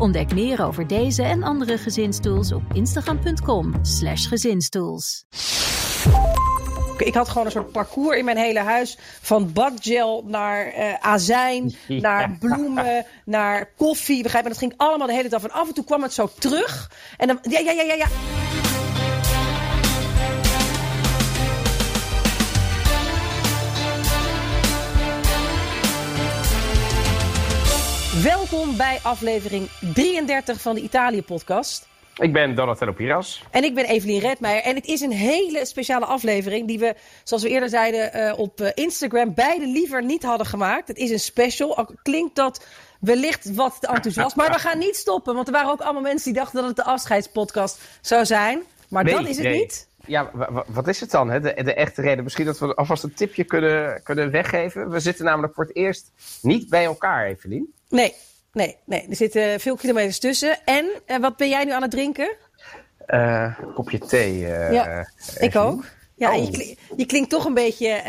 Ontdek meer over deze en andere gezinstools op instagram.com/slash gezinstools. Ik had gewoon een soort parcours in mijn hele huis. Van badgel naar eh, azijn, naar bloemen, naar koffie. Begrijp je? Dat ging allemaal de hele dag. En af en toe kwam het zo terug. En dan, ja, ja, ja, ja, ja. Welkom bij aflevering 33 van de Italië-podcast. Ik ben Donatello Piras. En ik ben Evelien Redmeijer. En het is een hele speciale aflevering die we, zoals we eerder zeiden, uh, op uh, Instagram beide liever niet hadden gemaakt. Het is een special. Al klinkt dat wellicht wat te enthousiast. Maar we gaan niet stoppen, want er waren ook allemaal mensen die dachten dat het de afscheidspodcast zou zijn. Maar nee, dat is het nee. niet. Ja, wat is het dan? Hè? De, de, echte reden. Misschien dat we alvast een tipje kunnen, kunnen weggeven. We zitten namelijk voor het eerst niet bij elkaar, Evelien. Nee, nee, nee. Er zitten veel kilometers tussen. En uh, wat ben jij nu aan het drinken? Uh, een kopje thee. Uh, ja, ik ook. Ja, oh. je, klink, je, klinkt toch een beetje,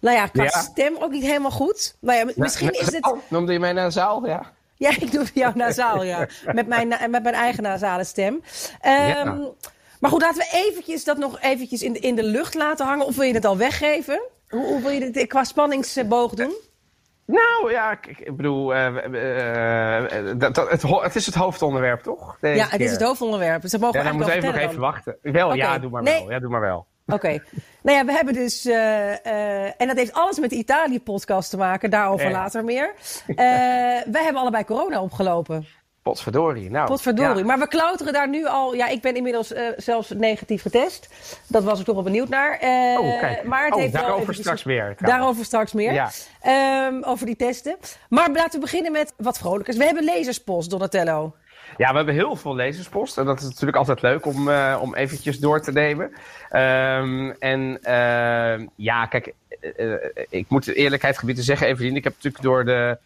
nou ja, qua ja. stem ook niet helemaal goed. Nou ja, misschien is het... Oh, noemde je mij nasaal, ja? Ja, ik noem jou nasaal, ja. met, mijn, met mijn eigen nasale stem. Um, ja. Maar goed, laten we eventjes dat nog eventjes in de, in de lucht laten hangen. Of wil je het al weggeven? Hoe, hoe wil je het qua spanningsboog doen? Nou ja, ik, ik bedoel, uh, uh, dat, dat, het, het, is het hoofdonderwerp, toch? Deze ja, het keer. is het hoofdonderwerp. Dus mogen ja, dan moeten we even nog even wachten. Wel, okay. ja, doe maar nee. wel. Ja, doe maar wel. Oké. Okay. nou ja, we hebben dus, uh, en dat heeft alles met de Italië-podcast te maken, daarover later meer. wij hebben allebei corona opgelopen. Potverdorie. Nou, Potverdorie. Ja. Maar we klauteren daar nu al. Ja, ik ben inmiddels uh, zelfs negatief getest. Dat was ik toch wel benieuwd naar. Uh, oh, kijk. Maar het oh, heeft daarover wel straks meer. Trouwens. Daarover straks meer. Ja. Um, over die testen. Maar laten we beginnen met wat vrolijkers. We hebben lezerspost, Donatello. Ja, we hebben heel veel lezerspost. En dat is natuurlijk altijd leuk om, uh, om eventjes door te nemen. Um, en ja, kijk, ik moet de eerlijkheid gebied te zeggen, Evelien. Ik heb natuurlijk door de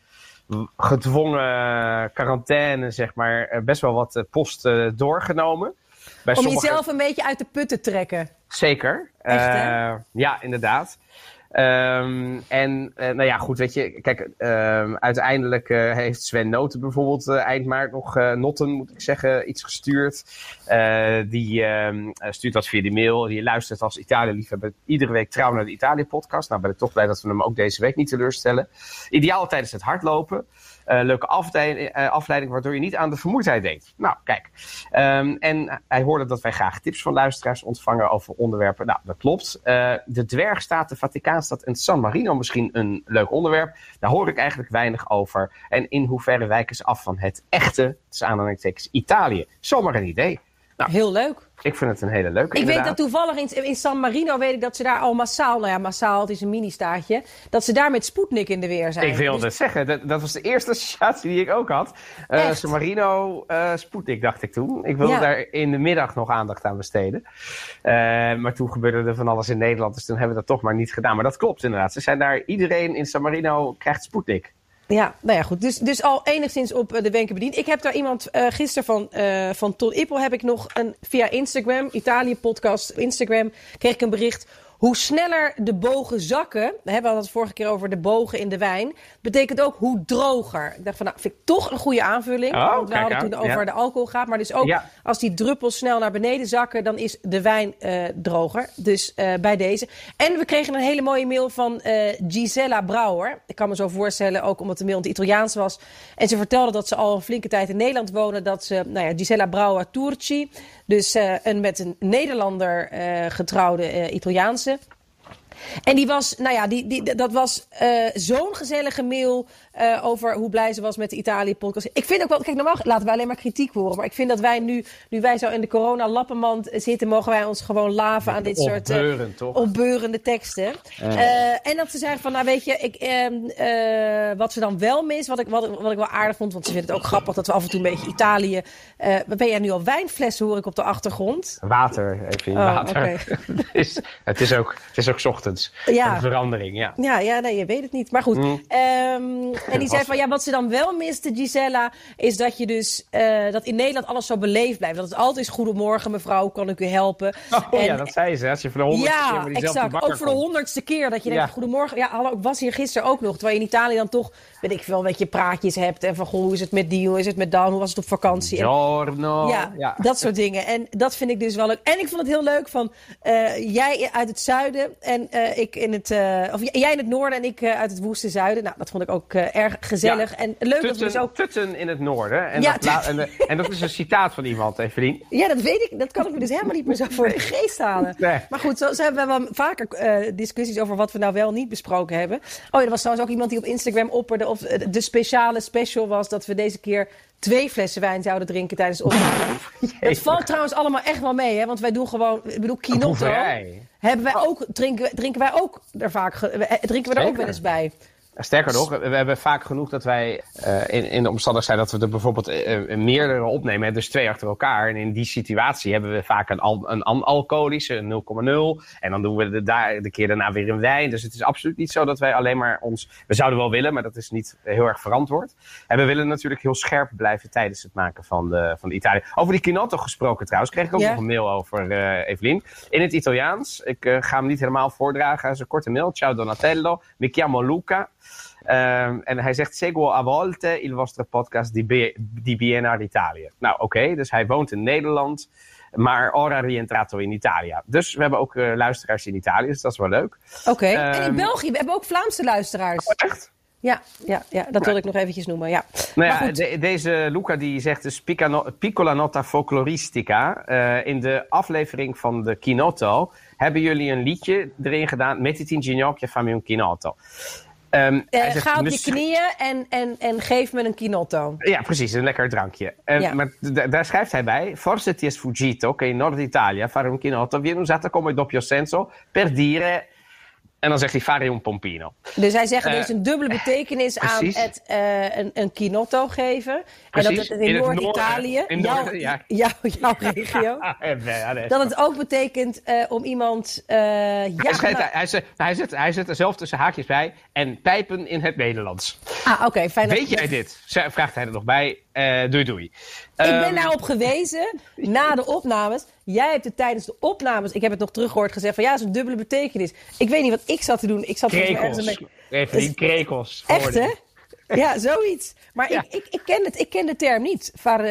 gedwongen quarantaine, zeg maar, best wel wat post uh, doorgenomen. Bij Om sommige... jezelf een beetje uit de put te trekken. Zeker. Echt, ja, inderdaad. Um, en uh, nou ja, goed, weet je, kijk, um, uiteindelijk uh, heeft Sven Noten bijvoorbeeld uh, eind maart nog, Notten moet ik zeggen, iets gestuurd. die um, stuurt dat via de mail. Die luistert als Italië-liefhebber iedere week trouw naar de Italië-podcast. Nou ben ik toch blij dat we hem ook deze week niet teleurstellen. Ideaal tijdens het hardlopen. Uh, leuke afleiding, uh, afleiding, waardoor je niet aan de vermoeidheid denkt. Nou, kijk. Um, en hij hoorde dat wij graag tips van luisteraars ontvangen over onderwerpen. Nou, dat klopt. Uh, de dwergstaat, de Vaticaanstad en San Marino misschien een leuk onderwerp. Daar hoor ik eigenlijk weinig over. En in hoeverre wijken ze af van het echte, tussen aanhalingstekens, Italië. Zomaar een idee. Nou, Heel leuk. Ik vind het een hele leuke. Ik inderdaad. weet dat toevallig in, in, San Marino weet ik dat ze daar al massaal, nou ja, massaal, het is een mini-staatje, dat ze daar met Sputnik in de weer zijn. Ik wilde dus... zeggen, dat, dat, was de eerste associatie die ik ook had. Uh, San Marino, uh, Sputnik dacht ik toen. Ik wilde ja. daar in de middag nog aandacht aan besteden. Uh, maar toen gebeurde er van alles in Nederland, dus toen hebben we dat toch maar niet gedaan. Maar dat klopt inderdaad. Ze zijn daar, iedereen in San Marino krijgt Sputnik. Ja, nou ja, goed. Dus, dus al enigszins op de wenken bediend. Ik heb daar iemand uh, gisteren van, uh, van Ton Ippel heb ik nog een, via Instagram, Italië podcast, Instagram, kreeg ik een bericht. Hoe sneller de bogen zakken, we hebben het vorige keer over de bogen in de wijn, betekent ook hoe droger. Ik dacht van, nou, vind ik toch een goede aanvulling. Oh, want we hadden toen over ja. de alcohol gaat. Maar dus ook ja. als die druppels snel naar beneden zakken, dan is de wijn uh, droger. Dus uh, bij deze. En we kregen een hele mooie mail van uh, Gisela Brouwer. Ik kan me zo voorstellen, ook omdat de mail in het Italiaans was. En ze vertelde dat ze al een flinke tijd in Nederland wonen. Dat ze, nou ja, Gisela Brouwer Turci. Dus een met een Nederlander getrouwde Italiaanse. En die was, nou ja, die, die, dat was uh, zo'n gezellige mail uh, over hoe blij ze was met de Italië-podcast. Ik vind ook wel, kijk, normaal laten wij alleen maar kritiek horen. Maar ik vind dat wij nu, nu wij zo in de corona-lappenmand zitten, mogen wij ons gewoon laven aan dit soort uh, opbeurende teksten. en dat ze zeggen van, nou weet je, ik, wat ze dan wel mis, wat ik, wat, wat ik wel aardig vond, want ze vinden het ook grappig dat we af en toe een beetje Italië. ben jij nu al wijnflessen, hoor ik op de achtergrond? Water, even oh, water. Okay. het, is, het, is ook, het is ook ochtends. Ja. Een verandering, ja. Ja, ja nee, je weet het niet. Maar goed. Mm. Um, en die zei van, ja, wat ze dan wel miste, Gisella, is dat je dus, uh, dat in Nederland alles zo beleefd blijft. Dat het altijd is, goedemorgen mevrouw, kan ik u helpen? Oh en, ja, dat zei ze, als je voor de honderdste ja, keer exact. Ook voor de honderdste keer dat je denkt, goedemorgen. Ja, hallo, ik was hier gisteren ook nog. Terwijl je in Italië dan toch, weet ik veel, een beetje praatjes hebt. En van, goh, hoe is het met die, hoe is het met dan, hoe was het op vakantie? Giorno. ja, ja, dat soort dingen. En dat vind ik dus wel leuk. En ik vond het heel leuk van, uh, jij uit het zuiden en uh, ik in het, of jij in het noorden en ik uit het woeste zuiden. Nou, dat vond ik ook erg gezellig. En leuk Tutten, dat we zo... Tutten in het noorden. En, ja, dat, en, en, dat is een citaat van iemand, Evelien. Ja, dat weet ik. Dat kan ik me dus helemaal niet meer zo voor de geest halen. Nee. Maar goed, zo, zo hebben we wel vaker uh, discussies over wat we nou wel niet besproken hebben. Oh ja, er was trouwens ook iemand die op Instagram opperde of de speciale special was dat we deze keer twee flessen wijn zouden drinken tijdens de opname. Dat valt trouwens allemaal echt wel mee, hè? Want wij doen gewoon, ik bedoel, Kinotto. Hebben wij ook, drinken, drinken wij ook er vaak, drinken we er ook wel eens bij. Sterker nog, we hebben vaak genoeg dat wij uh, in, in de omstandigheid zijn dat we er bijvoorbeeld uh, meerdere opnemen, dus twee achter elkaar. En in die situatie hebben we vaak een, al, een alcoholische, een 0,0. En dan doen we de, daar, de keer daarna weer een wijn. Dus het is absoluut niet zo dat wij alleen maar ons. We zouden wel willen, maar dat is niet heel erg verantwoord. En we willen natuurlijk heel scherp blijven tijdens het maken van de, van de Italië. Over die Kinotto gesproken trouwens, kreeg ik ook nog een mail over, uh, Evelien. In het Italiaans. Ik ga hem niet helemaal voordragen. Het is een korte mail. Ciao Donatello. Mi chiamo Luca. Um, en hij zegt, seguo a volte il vostro podcast di, di BNR Italië. Nou, oké, okay, dus hij woont in Nederland, maar ora rientrato in Italië. Dus we hebben ook uh, luisteraars in Italië, dus dat is wel leuk. Oké, okay. um, en in ehm, België, we hebben ook Vlaamse luisteraars. Oh, echt? Ja, ja, ja, dat wil ik nog eventjes noemen. Ja. Nou ja, de, deze Luca die zegt dus Piccola Nota Folkloristica. Uh, in de aflevering van de Kinotto hebben jullie een liedje erin gedaan. Mettiti in ginocchio fammi un Kinotto. Um, uh, ga op je knieën en, en, en geef me een kinotto. Ja, precies, een lekker drankje. Um, ja. Maar daar schrijft hij bij: Forse ti è sfuggito che in Nord Italia fare un kinotto viene usato come doppio senso per dire en dan zegt hij fare un pompino. Dus hij zegt, er is een dubbele betekenis aan het uh, een, een kinotto geven. Precies. En dat het in, in Noord-Italië, jouw, ja. jouw, jouw regio, dat het ook betekent uh, om iemand... Uh, ja, hij, schrijft, hij, zet, hij, zet, hij zet er zelf tussen haakjes bij en pijpen in het Nederlands. Ah, oké. Okay, fijn. Weet jij dit? Vraagt hij er nog bij. doei doei. Ik ben um, daarop gewezen, na de opnames. Jij hebt het tijdens de opnames, ik heb het nog teruggehoord, gezegd van ja, dat is een dubbele betekenis. Ik weet niet wat ik zat te doen. Ik zat krekels. Mee... Even die krekels. Echt hè? Ja, zoiets. Maar ik, ik, ik, ken het, ik ken de term niet. Var, uh,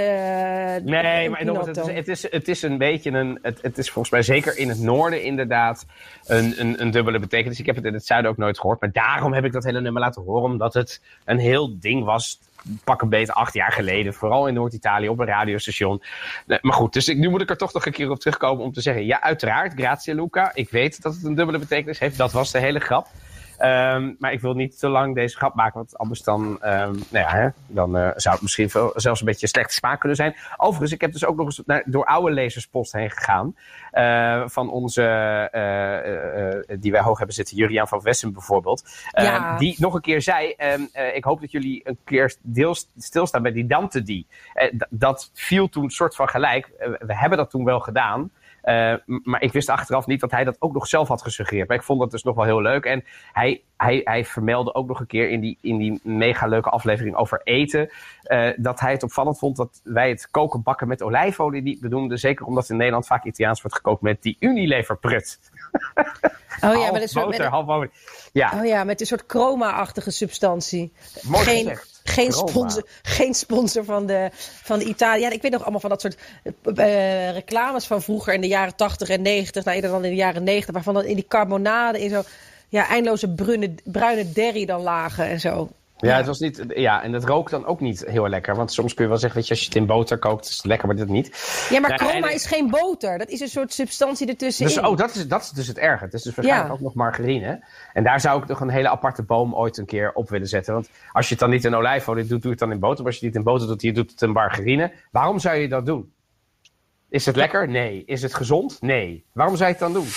nee, maar nog, het, is, het, is, het is een beetje een. Het, het is volgens mij zeker in het noorden inderdaad een, een, een dubbele betekenis. Ik heb het in het zuiden ook nooit gehoord. Maar daarom heb ik dat hele nummer laten horen. Omdat het een heel ding was pak een beet acht jaar geleden. Vooral in Noord-Italië op een radiostation. maar goed, dus ik, nu moet ik er toch nog een keer op terugkomen om te zeggen. Ja, uiteraard, grazie Luca. Ik weet dat het een dubbele betekenis heeft. Dat was de hele grap. Um, maar ik wil niet te lang deze grap maken, want anders dan, um, nou ja, hè, dan uh, zou het misschien veel, zelfs een beetje slechte smaak kunnen zijn. Overigens, ik heb dus ook nog eens naar, door oude lezerspost heen gegaan. Uh, van onze, uh, die wij hoog hebben zitten, Juriaan van Wessen bijvoorbeeld. Ja. Die nog een keer zei, um, ik hoop dat jullie een keer deels stilstaan bij die Dante die. dat viel toen soort van gelijk. we hebben dat toen wel gedaan. Uh, maar ik wist achteraf niet dat hij dat ook nog zelf had gesuggereerd. Maar ik vond dat dus nog wel heel leuk. En hij, hij, hij vermeldde ook nog een keer in die, in die mega leuke aflevering over eten. Uh, dat hij het opvallend vond dat wij het koken bakken met olijfolie niet benoemden. Zeker omdat in Nederland vaak Italiaans wordt gekookt met die Unilever prut. Oh ja, met een soort. Boter, half ja. Oh ja, met een soort chroma-achtige substantie. Mooi Geen, gezegd. Geen sponsor, geen sponsor van de, van de Italië. Ja, ik weet nog allemaal van dat soort uh, reclames van vroeger in de jaren 80 en 90. Nou, eerder dan in de jaren 90. Waarvan dan in die carbonade in zo ja, eindeloze bruine, bruine derry dan lagen en zo. Ja, het was niet, ja, en het rook dan ook niet heel lekker. Want soms kun je wel zeggen, weet je, als je het in boter kookt, is het lekker, maar dit niet. Ja, maar Nou, chroma en- is geen boter. Dat is een soort substantie ertussenin. Dus, oh, dat is, dat is dus het erge. Het is dus waarschijnlijk Ja. ook nog margarine. En daar zou ik nog een hele aparte boom ooit een keer op willen zetten. Want als je het dan niet in olijfolie doet, doe je het dan in boter. Maar als je het niet in boter doet, je doet het in margarine. Waarom zou je dat doen? Is het lekker? Nee. Is het gezond? Nee. Waarom zou je het dan doen?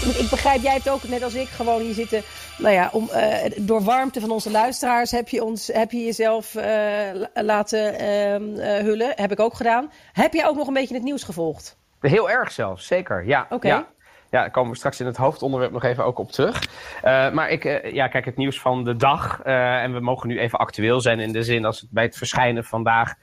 Ik begrijp, jij hebt ook net als ik gewoon hier zitten. Nou ja, om, eh, door warmte van onze luisteraars heb je, ons, heb je jezelf eh, la- laten ehm, eh, hullen. Heb ik ook gedaan. Heb jij ook nog een beetje het nieuws gevolgd? Heel erg zelfs, zeker. Ja. Oké. Ja. Ja, daar komen we straks in het hoofdonderwerp nog even ook op terug. Maar ik, ja, kijk, het nieuws van de dag. en we mogen nu even actueel zijn in de zin als het bij het verschijnen vandaag.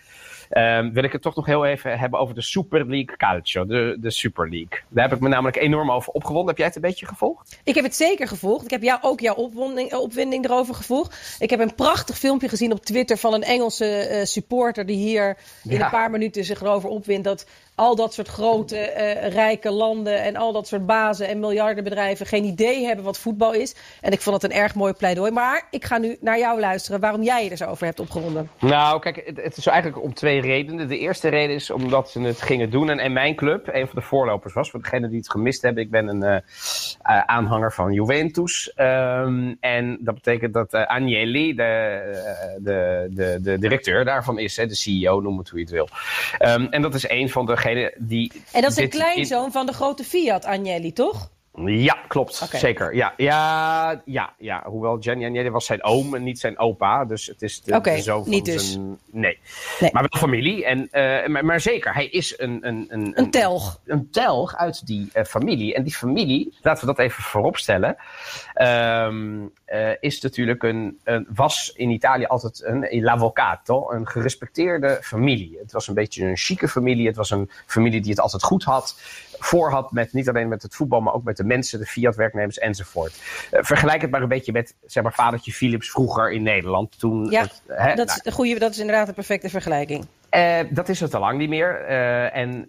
Ehm, wil ik het toch nog heel even hebben over de Super League Calcio, de, de Super League. Daar heb ik me namelijk enorm over opgewonden. Heb jij het een beetje gevolgd? Ik heb het zeker gevolgd. Ik heb jou, ook jouw opwonding, eh, opwinding erover gevolgd. Ik heb een prachtig filmpje gezien op Twitter van een Engelse eh, supporter die hier in een paar minuten zich erover opwindt dat al dat soort grote, eh, rijke landen en al dat soort bazen en miljardenbedrijven geen idee hebben wat voetbal is. En ik vond het een erg mooi pleidooi. Maar ik ga nu naar jou luisteren waarom jij je er zo over hebt opgewonden. Nou, kijk, het, het is eigenlijk om twee redenen. De eerste reden is omdat ze het gingen doen. En, en mijn club, een van de voorlopers was, voor degenen die het gemist hebben. Ik ben een eh, eh, aanhanger van Juventus. Ehm, en dat betekent dat Agnelli, de, de, de, de directeur daarvan is, hè, de CEO, noem het hoe je het wil. Ehm, en dat is een van die. En dat is een in- kleinzoon van de grote Fiat, Agnelli, toch? Ja, klopt. Zeker. Ja, ja, ja, ja. Hoewel Gianni Agnelli was zijn oom en niet zijn opa. Dus het is de, Oké, de zoon van niet dus. zijn... Nee. Nee. Maar wel familie. En, eh, maar, maar zeker, hij is een... Een, een, Een telg. Een telg uit die eh, familie. En die familie, laten we dat even vooropstellen... eh, is natuurlijk een, een... Was in Italië altijd een l'avvocato. Een gerespecteerde familie. Het was een beetje een chique familie. Het was een familie die het altijd goed had voor had met niet alleen met het voetbal, maar ook met de mensen, de Fiat-werknemers enzovoort. Eh, vergelijk het maar een beetje met zeg maar, vadertje Philips vroeger in Nederland. Toen Ja, het, hè, Dat is, nou, een goede, dat is inderdaad een perfecte vergelijking. eh, dat is het al lang niet meer. Eh, en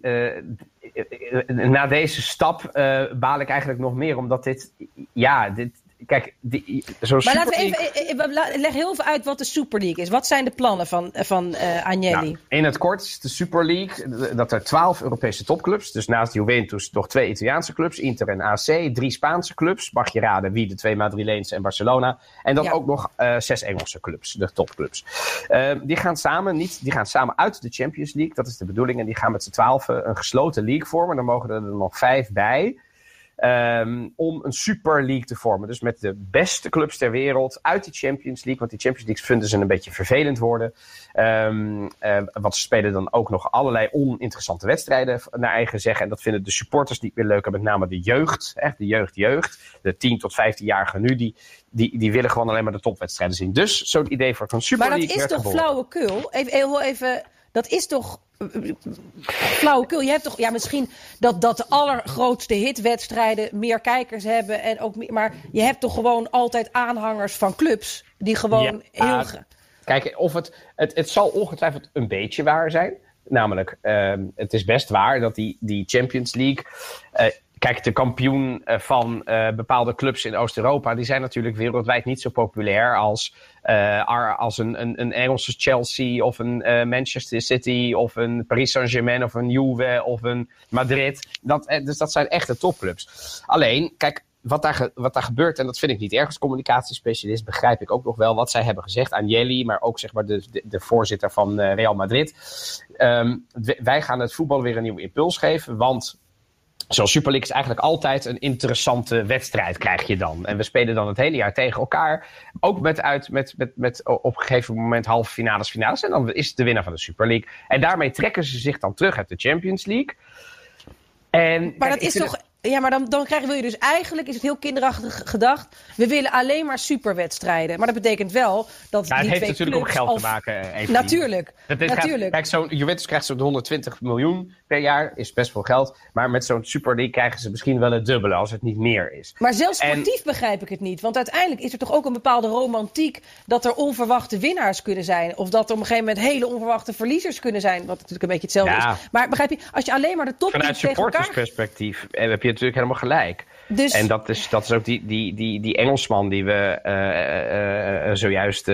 na deze stap baal ik eigenlijk nog meer, omdat dit, ja, dit, kijk, die, zo'n Maar laten we League- even, eh, eh, leg heel even uit wat de Super League is. Wat zijn de plannen van, eh, van eh Agnelli? Nou, in het kort is de Super League dat er twaalf Europese topclubs, dus naast Juventus nog twee Italiaanse clubs, Inter en AC, drie Spaanse clubs, mag je raden wie, de twee Madrileense en Barcelona, en dan Ja. ook nog zes Engelse clubs, de topclubs. Eh, die, gaan samen niet, die gaan samen uit de Champions League, dat is de bedoeling, en die gaan met z'n twaalf een gesloten league vormen, dan mogen er nog vijf bij. Ehm, om een Super League te vormen. Dus met de beste clubs ter wereld uit die Champions League. Want die Champions League vinden ze een beetje vervelend worden. Eh, want ze spelen dan ook nog allerlei oninteressante wedstrijden naar eigen zeggen. En dat vinden de supporters niet meer leuk. En met name de jeugd, echt de jeugd-jeugd. De 10 tot 15-jarigen nu, die, die, die willen gewoon alleen maar de topwedstrijden zien. Dus zo'n idee voor zo'n Super maar dat League is werd toch geboren. flauwekul? Even, heel even, dat is toch flauwekul? Je hebt toch, ja, misschien dat, dat de allergrootste hitwedstrijden meer kijkers hebben. En ook meer, maar je hebt toch gewoon altijd aanhangers van clubs die gewoon Ja, heel. Kijk, of het, het, het zal ongetwijfeld een beetje waar zijn. Namelijk, ehm, het is best waar dat die, die Champions League. eh, kijk, de kampioen eh, van eh, bepaalde clubs in Oost-Europa. die zijn natuurlijk wereldwijd niet zo populair als, eh, als een, een, een Engelse Chelsea. of een Manchester City. of een Paris Saint-Germain. of een Juve. of een Madrid. Dat, dus dat zijn echte topclubs. Alleen, kijk wat daar, wat daar gebeurt, en dat vind ik niet erg als communicatiespecialist, begrijp ik ook nog wel wat zij hebben gezegd aan Jelly, maar ook zeg maar de, de, voorzitter van Real Madrid. Ehm, wij gaan het voetbal weer een nieuwe impuls geven, want zo'n Super League is eigenlijk altijd een interessante wedstrijd, krijg je dan. En we spelen dan het hele jaar tegen elkaar. Ook met, uit, met, met, met op een gegeven moment halve finales, finales. En dan is het de winnaar van de Super League. En daarmee trekken ze zich dan terug uit de Champions League. En, Maar kijk, dat is toch. Ja, maar dan, dan krijgen wil je dus eigenlijk, is het heel kinderachtig gedacht. We willen alleen maar superwedstrijden. Maar dat betekent wel dat. Ja, het die heeft twee natuurlijk ook geld te maken. eh. Natuurlijk. Dat dit gaat- natuurlijk. kijk, zo'n Juventus krijgt zo'n 120 miljoen per jaar, is best veel geld. Maar met zo'n Super League krijgen ze misschien wel het dubbele, als het niet meer is. Maar zelfs En- sportief begrijp ik het niet. Want uiteindelijk is er toch ook een bepaalde romantiek dat er onverwachte winnaars kunnen zijn. Of dat er op een gegeven moment hele onverwachte verliezers kunnen zijn. Wat natuurlijk een beetje hetzelfde Ja. is. Maar begrijp je, als je alleen maar de top Vanuit tegen elkaar... supportersperspectief eh, heb je natuurlijk helemaal gelijk. Dus... En dat is, dat is ook die, die, die, die Engelsman die we uh, uh, zojuist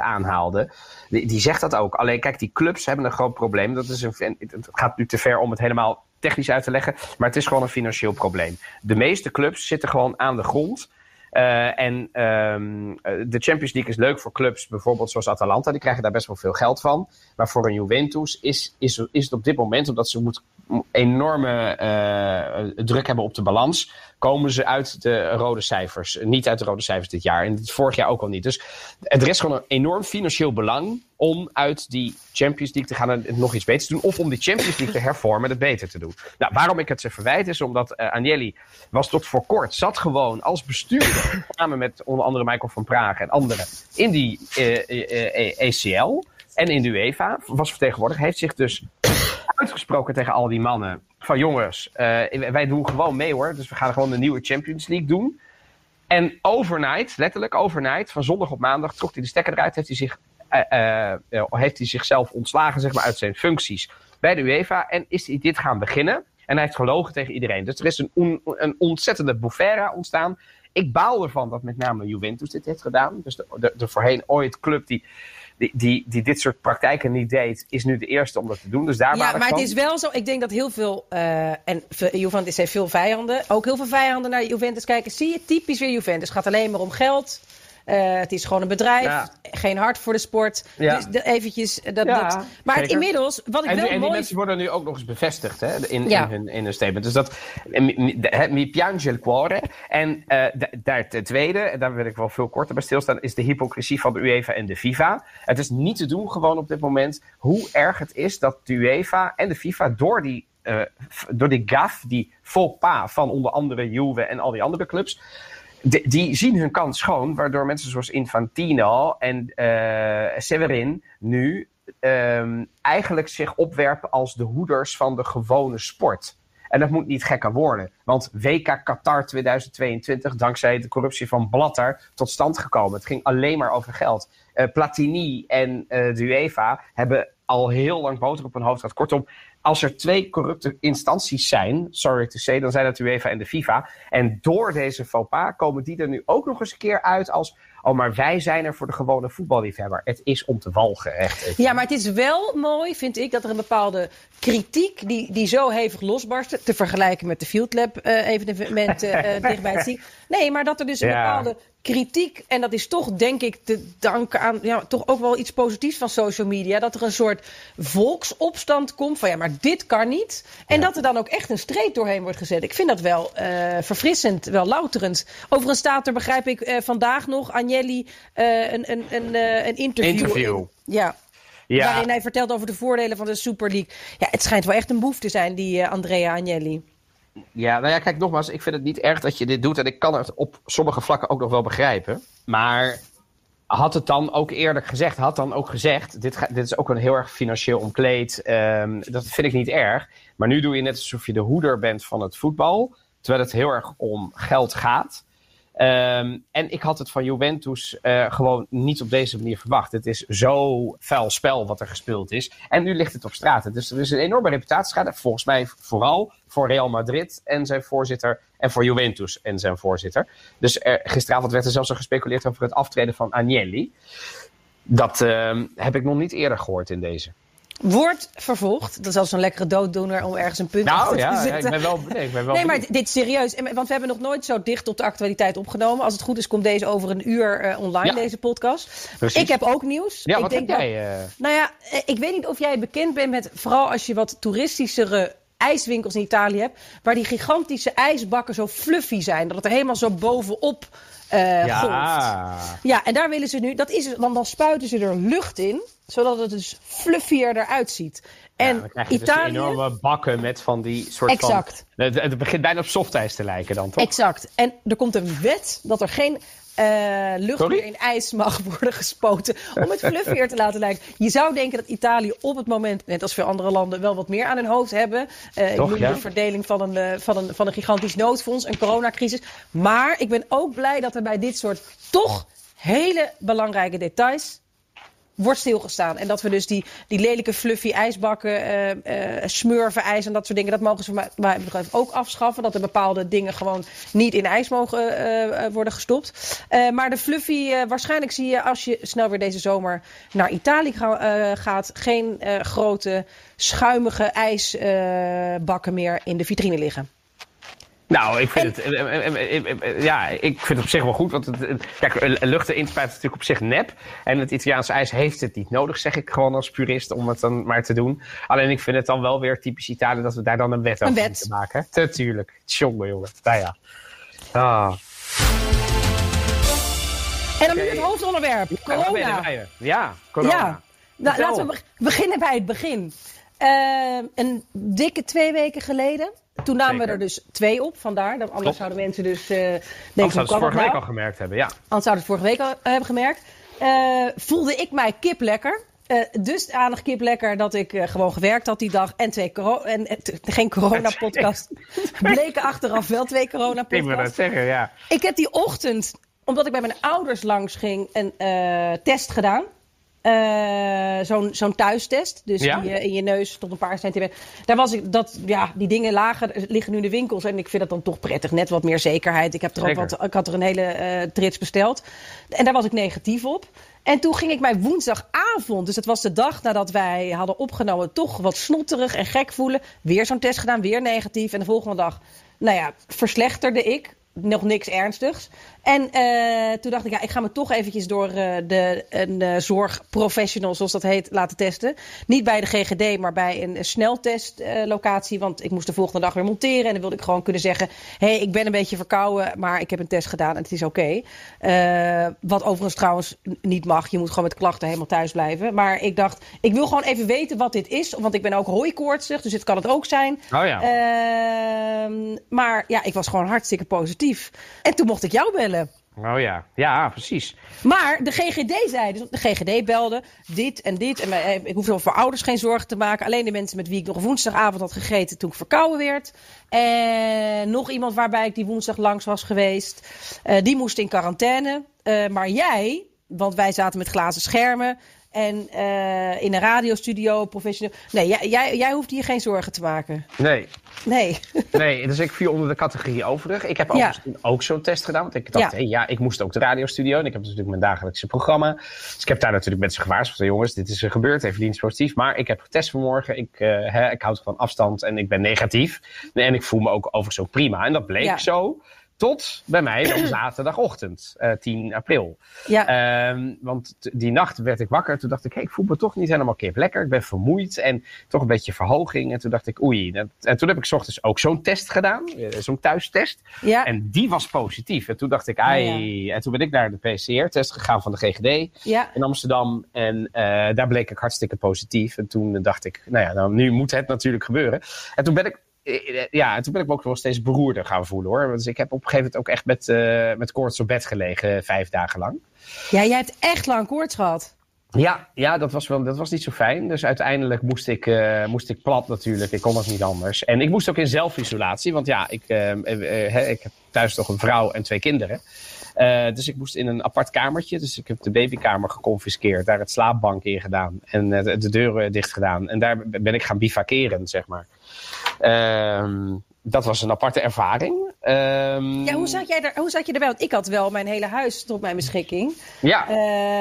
aanhaalden. Die, die zegt dat ook. Alleen kijk, die clubs hebben een groot probleem. Dat is een, het gaat nu te ver om het helemaal technisch uit te leggen. Maar het is gewoon een financieel probleem. De meeste clubs zitten gewoon aan de grond. Uh, en um, de Champions League is leuk voor clubs, bijvoorbeeld zoals Atalanta, die krijgen daar best wel veel geld van. Maar voor een Juventus is, is, is het op dit moment, omdat ze moet enorme uh, druk hebben op de balans, komen ze uit de rode cijfers. Niet uit de rode cijfers dit jaar. En vorig jaar ook al niet. Dus er is gewoon een enorm financieel belang om uit die Champions League te gaan en nog iets beters te doen. Of om die Champions League te hervormen en het beter te doen. Nou, waarom ik het ze verwijt is omdat uh, Agnelli was tot voor kort, zat gewoon als bestuurder, samen met onder andere Michael van Praag en anderen, in die uh, ECL en in de UEFA, was vertegenwoordiger, heeft zich dus uitgesproken tegen al die mannen. Van jongens, uh, wij doen gewoon mee hoor. Dus we gaan gewoon de nieuwe Champions League doen. En overnight, letterlijk overnight, van zondag op maandag, trok hij de stekker eruit. Heeft hij, zich, uh, uh, heeft hij zichzelf ontslagen zeg maar, uit zijn functies bij de UEFA. En is hij dit gaan beginnen. En hij heeft gelogen tegen iedereen. Dus er is een, een ontzettende bouffera ontstaan. Ik baal ervan dat met name Juventus dit heeft gedaan. Dus de, de voorheen ooit club die die, die, die dit soort praktijken niet deed, is nu de eerste om dat te doen. Dus daar ja, maar het is wel zo. Ik denk dat heel veel. Uh, en Juventus heeft veel vijanden. Ook heel veel vijanden naar Juventus kijken. Zie je typisch weer Juventus. Het gaat alleen maar om geld. Uh, het is gewoon een bedrijf, ja. geen hart voor de sport. Ja. Dus de, eventjes, dat, ja, dat. Maar het, inmiddels, wat ik en, wel en mooi... die mensen worden nu ook nog eens bevestigd hè, in, in, hun, in hun statement. Dus dat, mi piange il cuore. En uh, daar ten tweede, en daar wil ik wel veel korter bij stilstaan, is de hypocrisie van de UEFA en de FIFA. Het is niet te doen gewoon op dit moment hoe erg het is dat de UEFA en de FIFA door die uh, door die gaf, die faux pas van onder andere Juve en al die andere clubs, die zien hun kans schoon, waardoor mensen zoals Infantino en uh, Severin nu um, eigenlijk zich opwerpen als de hoeders van de gewone sport. En dat moet niet gekker worden. Want WK Qatar 2022, dankzij de corruptie van Blatter, tot stand gekomen. Het ging alleen maar over geld. Uh, Platini en uh, de UEFA hebben al heel lang boter op hun hoofd gehad. Kortom, als er twee corrupte instanties zijn, sorry to say, dan zijn dat UEFA en de FIFA. En door deze faux pas komen die er nu ook nog eens een keer uit als... Oh, maar wij zijn er voor de gewone voetballiefhebber. Het is om te walgen, echt. Ja, maar het is wel mooi, vind ik, dat er een bepaalde kritiek die, die zo hevig losbarstte... te vergelijken met de Field Lab uh, evenementen uh, dichtbij het. Nee, maar dat er dus een ja. bepaalde kritiek, en dat is toch denk ik te danken aan ja, toch ook wel iets positiefs van social media. Dat er een soort volksopstand komt van ja, maar dit kan niet. En ja. dat er dan ook echt een streep doorheen wordt gezet. Ik vind dat wel uh, verfrissend, wel louterend. Overigens staat er, begrijp ik, uh, vandaag nog Agnelli uh, een, een, een, een interview. interview. Ja. Ja. Waarin hij vertelt over de voordelen van de Super League. Ja, het schijnt wel echt een boef te zijn, die Andrea Agnelli. Ja, nou ja, kijk, nogmaals, ik vind het niet erg dat je dit doet. En ik kan het op sommige vlakken ook nog wel begrijpen. Maar had het dan ook eerlijk gezegd, had dan ook gezegd, dit, dit is ook een heel erg financieel omkleed. Um, dat vind ik niet erg. Maar nu doe je net alsof je de hoeder bent van het voetbal. Terwijl het heel erg om geld gaat. Um, en ik had het van Juventus uh, gewoon niet op deze manier verwacht. Het is zo vuil spel wat er gespeeld is. En nu ligt het op straat. Dus er is een enorme reputatieschade. Volgens mij vooral voor Real Madrid en zijn voorzitter. En voor Juventus en zijn voorzitter. Dus er, gisteravond werd er zelfs al gespeculeerd over het aftreden van Agnelli. Dat uh, heb ik nog niet eerder gehoord in deze. Wordt vervolgd. Dat is al zo'n lekkere dooddoener om ergens een punt nou, te ja, zetten. Ja, ik ben wel, nee, ik ben wel nee, maar dit is serieus. Want we hebben nog nooit zo dicht op de actualiteit opgenomen. Als het goed is, komt deze over een uur uh, online, ja. deze podcast. Precies. Ik heb ook nieuws. Ja, ik wat denk heb jij? Uh... Nou ja, ik weet niet of jij bekend bent met, vooral als je wat toeristischere ijswinkels in Italië hebt, waar die gigantische ijsbakken zo fluffy zijn. Dat het er helemaal zo bovenop uh, ja. golft. Ja, en daar willen ze nu, dat is het, want dan spuiten ze er lucht in, zodat het dus fluffier eruit ziet. En ja, dan krijg je Italië... dus enorme bakken met van die soort exact. van... Het, het begint bijna op softijs te lijken dan, toch? Exact. En er komt een wet dat er geen uh, lucht Sorry? meer in ijs mag worden gespoten om het fluffier te laten lijken. Je zou denken dat Italië op het moment, net als veel andere landen, wel wat meer aan hun hoofd hebben. Uh, Toch, ik noem ja? de verdeling van een, uh, van, een, van een gigantisch noodfonds, een coronacrisis. Maar ik ben ook blij dat er bij dit soort toch hele belangrijke details wordt stilgestaan. En dat we dus die, die lelijke fluffy ijsbakken, uh, smurven ijs en dat soort dingen, dat mogen ze mij ook afschaffen. Dat er bepaalde dingen gewoon niet in ijs mogen uh, worden gestopt. maar de fluffy, waarschijnlijk zie je als je snel weer deze zomer naar Italië ga, gaat, geen grote schuimige ijsbakken meer in de vitrine liggen. Nou, ik vind, het, eh, eh, eh, ja, ik vind het op zich wel goed. Want het, kijk, luchten inspuiten is natuurlijk op zich nep. En het Italiaanse ijs heeft het niet nodig, zeg ik gewoon als purist, om het dan maar te doen. Alleen ik vind het dan wel weer typisch Italië dat we daar dan een wet over moeten maken. Natuurlijk. Tjonge, jongen. Nou ja. Ah. En dan nu het hoofdonderwerp. Corona. Ja, corona. Ja. Nou, laten we beginnen bij het begin. Uh, een dikke twee weken geleden toen namen we er dus twee op, vandaar. Anders zouden mensen dus uh, denken... Anders zouden ze vorige week al gemerkt hebben, ja. Anders zouden ze vorige week al uh, hebben gemerkt. Uh, voelde ik mij kip lekker. dus aanig kip lekker dat ik gewoon gewerkt had die dag. En, twee en, en geen corona-podcast. Bleken achteraf wel twee corona-podcasts. Ik wil dat zeggen, ja. Ik heb die ochtend, omdat ik bij mijn ouders langs ging, een test gedaan. Uh, zo'n zo'n thuistest. Dus die, uh, in je neus tot een paar centimeter. Daar was ik, dat, ja, die dingen lagen, liggen nu in de winkels. En ik vind dat dan toch prettig. Net wat meer zekerheid. Ik, heb er ook wat, ik had er een hele uh, trits besteld. En daar was ik negatief op. En toen ging ik mij woensdagavond, dus dat was de dag nadat wij hadden opgenomen, toch wat snotterig en gek voelen. Weer zo'n test gedaan, weer negatief. En de volgende dag, nou ja, verslechterde ik nog niks ernstigs. En uh, toen dacht ik, ja, ik ga me toch eventjes door uh, de een uh, zorgprofessional, zoals dat heet, laten testen. Niet bij de GGD, maar bij een sneltestlocatie. want ik moest de volgende dag weer monteren. En dan wilde ik gewoon kunnen zeggen: hé, hey, ik ben een beetje verkouden, maar ik heb een test gedaan en het is oké. Okay. wat overigens trouwens niet mag. Je moet gewoon met klachten helemaal thuis blijven. Maar ik dacht, ik wil gewoon even weten wat dit is. Want ik ben ook hooikoortsig, dus dit kan het ook zijn. Oh ja. Ehm, maar ja, ik was gewoon hartstikke positief. En toen mocht ik jou bellen. Oh ja, ja, precies. Maar de GGD zei, dus de GGD belde dit en dit. En eh, ik hoefde voor ouders geen zorgen te maken. Alleen de mensen met wie ik nog woensdagavond had gegeten toen ik verkouden werd. En nog iemand waarbij ik die woensdag langs was geweest. Uh, die moest in quarantaine. Uh, maar jij, want wij zaten met glazen schermen. En uh, in een radiostudio, professioneel. Nee, jij, jij, jij hoeft hier geen zorgen te maken. Nee. Nee. nee, dus ik viel onder de categorie overig. Ik heb ja. ook zo'n test gedaan. Want ik dacht, ja. Hey, ja, ik moest ook de radiostudio. En ik heb natuurlijk mijn dagelijkse programma. Dus ik heb daar natuurlijk mensen gewaarschuwd. Jongens, dit is er gebeurd. Even dienst positief. Maar ik heb getest vanmorgen. Ik, uh, hè, ik houd van afstand en ik ben negatief. En ik voel me ook overigens zo prima. En dat bleek ja. zo. Tot bij mij dan zaterdagochtend, uh, 10 april. Ja. Um, want die nacht werd ik wakker. Toen dacht ik, hey, ik voel me toch niet helemaal kip lekker. Ik ben vermoeid en toch een beetje verhoging. En toen dacht ik, oei. En toen heb ik ochtends ook zo'n test gedaan. Uh, zo'n thuistest. Ja. En die was positief. En toen dacht ik, ai. Ja. En toen ben ik naar de PCR-test gegaan van de GGD ja. in Amsterdam. En uh, daar bleek ik hartstikke positief. En toen dacht ik, nou ja, nou, nu moet het natuurlijk gebeuren. En toen ben ik ja, en toen ben ik me ook wel steeds beroerder gaan voelen hoor. Dus ik heb op een gegeven moment ook echt met, uh, met koorts op bed gelegen, vijf dagen lang. Ja, jij hebt echt lang koorts gehad. Ja, ja dat, was wel, dat was niet zo fijn. Dus uiteindelijk moest ik, uh, moest ik plat natuurlijk. Ik kon dat niet anders. En ik moest ook in zelfisolatie. Want ja, ik, uh, ik heb thuis toch een vrouw en twee kinderen. Uh, dus ik moest in een apart kamertje. Dus ik heb de babykamer geconfiskeerd. Daar het slaapbank in gedaan. En de, de deuren dicht gedaan. En daar ben ik gaan bivakeren, zeg maar. Uh, dat was een aparte ervaring. Um, ja, hoe zat, jij er, hoe zat je erbij? Want ik had wel mijn hele huis tot mijn beschikking. Ja. Uh,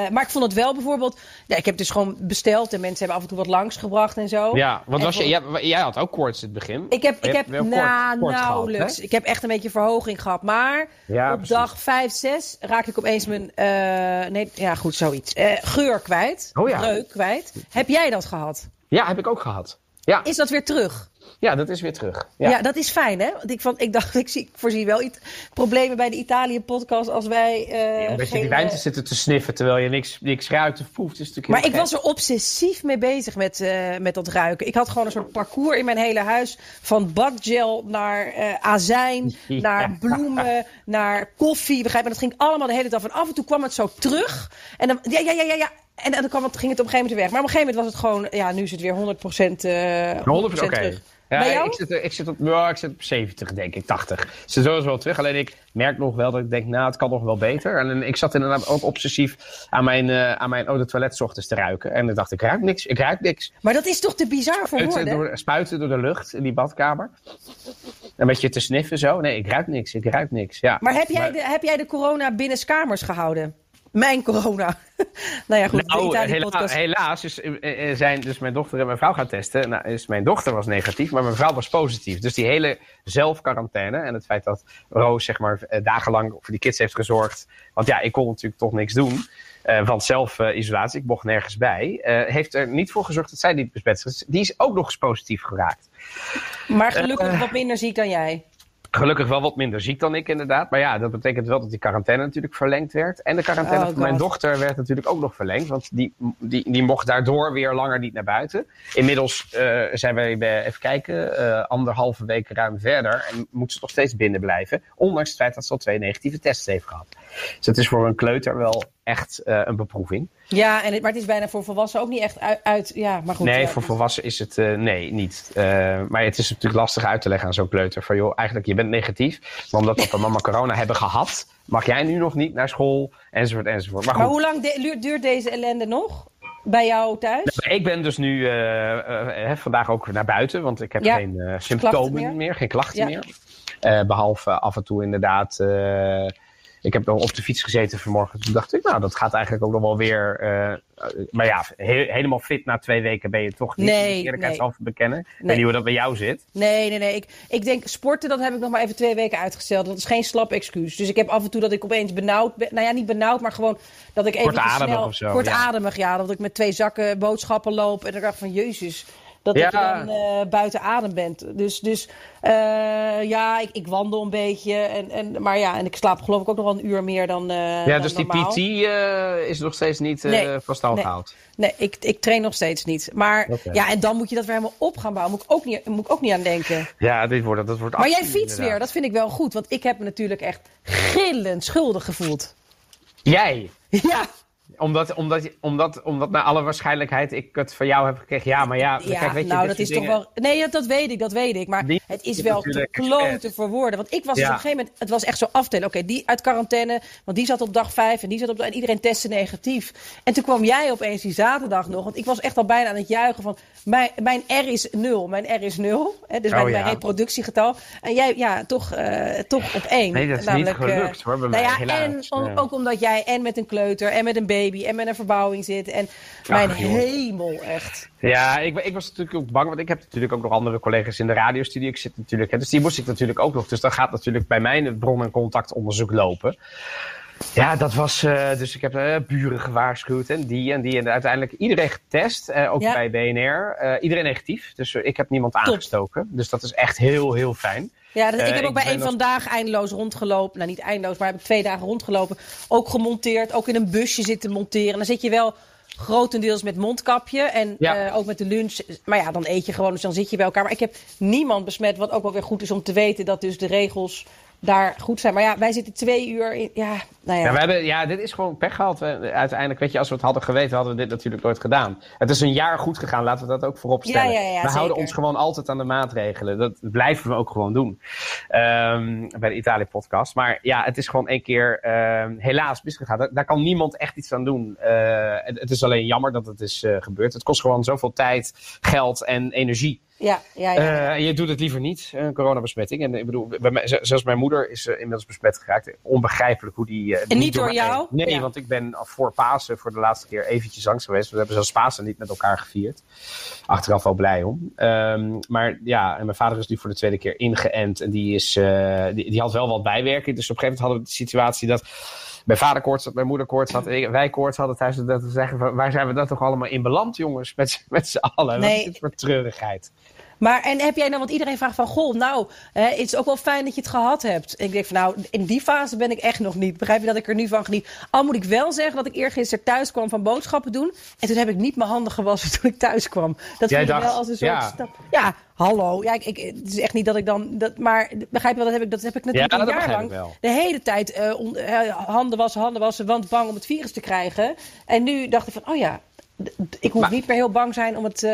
maar ik vond het wel bijvoorbeeld... Ja, ik heb dus gewoon besteld en mensen hebben af en toe wat langsgebracht en zo. Ja, want was je, jij, jij, had ook koorts in het begin. Ik heb, ik heb na, nauwelijks. ik heb echt een beetje verhoging gehad. Maar ja, op precies. dag 5, 6 raak ik opeens mijn... Uh, nee, ja goed, zoiets. Uh, geur kwijt. Oh ja. Reuk kwijt. Heb jij dat gehad? Ja, heb ik ook gehad. Ja. Is dat weer terug? Ja, dat is weer terug. Ja, ja dat is fijn, hè? Want ik, vond, ik dacht, ik, zie, ik voorzie wel iets problemen bij de Italië-podcast als wij. Uh, ja, omdat je die wijn te zitten te sniffen terwijl je niks, niks ruikt of proeft. Is natuurlijk maar ik was er obsessief mee bezig met, uh, met dat ruiken. Ik had gewoon een soort parcours in mijn hele huis. Van badgel naar uh, azijn, ja. naar bloemen, naar koffie. Begrijp je? Dat ging allemaal de hele dag. En af en toe kwam het zo terug. En dan, ja, ja, ja, ja. ja. En, dan kwam het, ging het op een gegeven moment weg. Maar op een gegeven moment was het gewoon, ja, nu is het weer 100%, uh, 100%, 100% terug. Ja? Ik, zit, ik, zit op, ja, ik zit op 70, denk ik, 80. Ik zit sowieso wel terug. Alleen ik merk nog wel dat ik denk, nou, het kan nog wel beter. En ik zat inderdaad ook obsessief aan mijn, eh, aan mijn eau de toilet ochtends te ruiken. En ik dacht, ik ruik niks, ik ruik niks. Maar dat is toch te bizar voor Spuiten woorden? door, spuiten door de lucht in die badkamer. Een beetje te sniffen zo. Nee, ik ruik niks, ik ruik niks. Ja. Maar heb jij, de, heb jij de corona binnenskamers gehouden? Mijn corona. nou ja, goed. Nou, hela- helaas is, eh, eh, zijn dus mijn dochter en mijn vrouw gaan testen. Nou, is mijn dochter was negatief, maar mijn vrouw was positief. Dus die hele zelfquarantaine en het feit dat Roos zeg maar eh, dagenlang voor die kids heeft gezorgd. Want ja, ik kon natuurlijk toch niks doen. eh van zelfisolatie, ik mocht nergens bij. eh, heeft er niet voor gezorgd dat zij niet besmet is. Dus Die is ook nog eens positief geraakt. Maar gelukkig eh, wat minder ziek dan jij. Gelukkig wel wat minder ziek dan ik, inderdaad. Maar ja, dat betekent wel dat die quarantaine natuurlijk verlengd werd. En de quarantaine Oh, van mijn dochter werd natuurlijk ook nog verlengd. Want die, die, die mocht daardoor weer langer niet naar buiten. Inmiddels eh, zijn wij bij, even kijken, eh, anderhalve week ruim verder. En moet ze nog steeds binnen blijven. Ondanks het feit dat ze al twee negatieve tests heeft gehad. Dus het is voor een kleuter wel echt eh, een beproeving. Ja, en het, maar het is bijna voor volwassenen ook niet echt uit. uit ja, maar goed. nee, ja. voor volwassenen is het eh, nee, niet. Eh, maar het is natuurlijk lastig uit te leggen aan zo'n kleuter. Van joh, eigenlijk je bent negatief. Maar omdat papa en mama corona hebben gehad, mag jij nu nog niet naar school. Enzovoort, enzovoort. Maar Maar hoe lang de- duurt- deze ellende nog? Bij jou thuis? ik ben dus nu vandaag ook naar buiten. Want ik heb Ja, geen symptomen meer? meer? geen klachten Ja. meer. Eh, behalve af en toe inderdaad... ik heb nog op de fiets gezeten vanmorgen. Toen dacht ik, nou, dat gaat eigenlijk ook nog wel weer. eh, maar ja, he- helemaal fit na twee weken ben je toch niet. Nee, eerlijkheidshalve bekennen. Ik weet Nee. niet hoe dat bij jou zit. Nee, nee, nee. Ik, ik denk sporten, dat heb ik nog maar even twee weken uitgesteld. Dat is geen slap excuus. Dus ik heb af en toe dat ik opeens benauwd ben. Nou ja, niet benauwd, maar gewoon dat ik even Kortademig snel... of zo, Kortademig, ja. Dat ik met twee zakken boodschappen loop. En dan dacht van, jezus. Dat, Ja. je dan eh, buiten adem bent. Dus, dus eh, ja, ik, ik wandel een beetje. En, en, maar ja, en ik slaap geloof ik ook nog wel een uur meer dan eh Ja, dan dus die. PT is nog steeds niet Nee, van stal nee. gehaald. Nee, ik, ik train nog steeds niet. Maar ja, en dan moet je dat weer helemaal op gaan bouwen. Moet ik ook niet, moet ik ook niet aan denken. Ja, dit wordt, dat wordt Maar jij fietst weer, dat vind ik wel goed. Want ik heb me natuurlijk echt gillend schuldig gevoeld. Jij? Ja, Omdat, omdat, omdat, omdat naar alle waarschijnlijkheid ik het van jou heb gekregen. Ja, maar ja, ja kijk, weet je, nou dat is toch wel... Nee, dat, dat weet ik, dat weet ik. Maar Die- het is wel te kloten voor woorden. Want ik was dus op een gegeven moment... Het was echt zo aftellen. Oké, die uit quarantaine. Want die zat op dag vijf en die zat op... En iedereen testte negatief. En toen kwam jij opeens die zaterdag nog. Want ik was echt al bijna aan het juichen van... Mijn, mijn R is nul. Mijn R is nul. Hè, dus Oh, mijn, reproductiegetal. En jij, ja, toch, eh, toch op één. Nee, dat is Namelijk, niet eh, gelukt hoor, bij nou mij, ja, helaas. en om- ook omdat jij en met een kleuter en met een baby en met een verbouwing zit. En mijn hemel, echt. Ja, ik, ik was natuurlijk ook bang, want ik heb natuurlijk ook nog andere collega's in de radiostudio. Ik zit natuurlijk, hè, dus die moest ik natuurlijk ook nog. Dus dan gaat natuurlijk bij mij het bron- en contactonderzoek lopen. Ja, dat was, eh, dus ik heb eh, buren gewaarschuwd en die en die. En uiteindelijk iedereen getest, eh, ook Ja. bij BNR. Iedereen negatief, dus ik heb niemand aangestoken. Dus dat is echt heel, heel fijn. Ja, dat, ik Eh, heb ook ik bij één nog- vandaag eindeloos rondgelopen. Nou, niet eindeloos, maar heb ik twee dagen rondgelopen. Ook gemonteerd, ook in een busje zitten monteren. Dan zit je wel grotendeels met mondkapje en Ja. ook met de lunch. Maar ja, dan eet je gewoon, dus dan zit je bij elkaar. Maar ik heb niemand besmet, wat ook wel weer goed is om te weten dat dus de regels daar goed zijn. Maar ja, wij zitten twee uur in. Ja, nou ja. Ja, we hebben, ja, dit is gewoon pech gehad. Uiteindelijk, weet je, als we het hadden geweten, hadden we dit natuurlijk nooit gedaan. Het is een jaar goed gegaan, laten we dat ook voorop stellen. Ja, ja, ja, we houden ons gewoon altijd aan de maatregelen. Dat blijven we ook gewoon doen. Ehm, bij de Italië-podcast. Maar ja, het is gewoon één keer ehm, helaas misgegaan. Daar, daar kan niemand echt iets aan doen. Eh, het, het is alleen jammer dat het is eh, gebeurd. Het kost gewoon zoveel tijd, geld en energie. Ja, ja, ja. Eh, je doet het liever niet, een coronabesmetting. En ik bedoel, bij mij, zelfs mijn moeder is eh, inmiddels besmet geraakt. Onbegrijpelijk hoe die... eh, En niet door jou? Nee, Ja. want ik ben voor Pasen voor de laatste keer eventjes langs geweest. We hebben zelfs Pasen niet met elkaar gevierd. Achteraf wel blij om. Ehm, maar ja, en mijn vader is nu voor de tweede keer ingeënt. En die, is, eh, die, die had wel wat bijwerking. Dus op een gegeven moment hadden we de situatie dat... Mijn vader koorts had, mijn moeder koorts had, wij koorts hadden thuis. Dat we zeggen, van, waar zijn we dat toch allemaal in beland, jongens? Met, z'n- met z'n allen. Wat Nee. is dit voor treurigheid? Maar en heb jij nou, want iedereen vraagt van, goh, nou, hè, het is ook wel fijn dat je het gehad hebt. En ik denk van, nou, in die fase ben ik echt nog niet. Begrijp je dat ik er nu van geniet? Al moet ik wel zeggen dat ik eergisteren thuis kwam van boodschappen doen. En toen heb ik niet mijn handen gewassen toen ik thuis kwam. Dat Jij dacht, wel als een soort ja. stap. Ja, hallo. Ja, ik, ik, het is echt niet dat ik dan, dat, maar begrijp je wel, dat heb ik, dat heb ik natuurlijk Ja, een jaar lang. De hele tijd eh, on- eh, handen wassen, handen wassen, want bang om het virus te krijgen. En nu dacht ik van, oh ja, ik hoef niet meer heel bang zijn om het, eh,